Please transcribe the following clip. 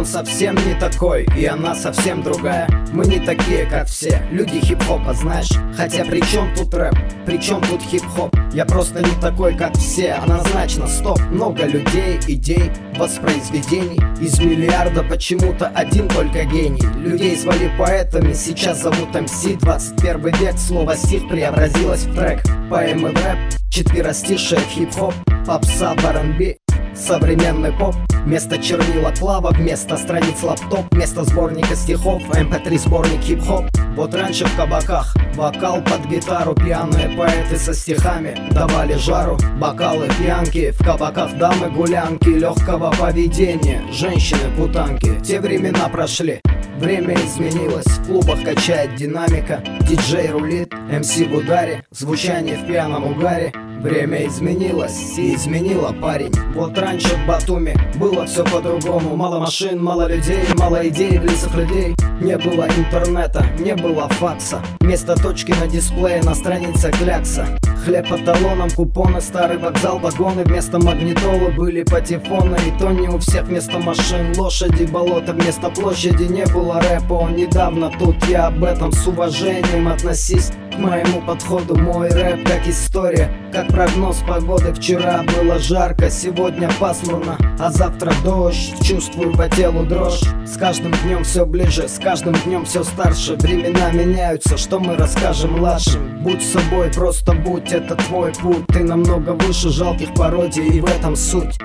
Он совсем не такой, и она совсем другая. Мы не такие, как все, люди хип-хопа, знаешь? Хотя при чем тут рэп, при чем тут хип-хоп? Я просто не такой, как все, однозначно, стоп. Много людей, идей, воспроизведений. Из миллиарда почему-то один только гений. Людей звали поэтами, сейчас зовут МС. 21 век, слово стих преобразилось в трек. Поэмы в рэп, четверостишие хип-хоп Попса в Современный поп. Вместо чернила клава, вместо страниц лаптоп Вместо сборника стихов, mp3 сборник хип-хоп. Вот раньше в кабаках Вокал под гитару, пьяные поэты со стихами Давали жару, бокалы, пьянки В кабаках дамы гулянки Легкого поведения, женщины-путанки Те времена прошли. Время изменилось, в клубах качает динамика. Диджей рулит, МС в ударе Звучание в пьяном угаре Время изменилось и изменило парень. Вот раньше в Батуми было все по-другому. Мало машин, мало людей, мало идей в лицах людей. Не было интернета, не было факса. Вместо точки на дисплее на странице клякса. Хлеб по талонам, купоны, старый вокзал, вагоны. Вместо магнитолы были патефоны И то не у всех вместо машин. Лошади Болото вместо площади не было рэпа. Он недавно тут, я об этом с уважением относись моему подходу Мой рэп как история, как прогноз погоды. Вчера было жарко, сегодня пасмурно А завтра дождь, чувствую по телу дрожь. С каждым днем все ближе, с каждым днем все старше. Времена меняются, что мы расскажем младшим Будь собой, просто будь, это твой путь. Ты намного выше жалких пародий и в этом суть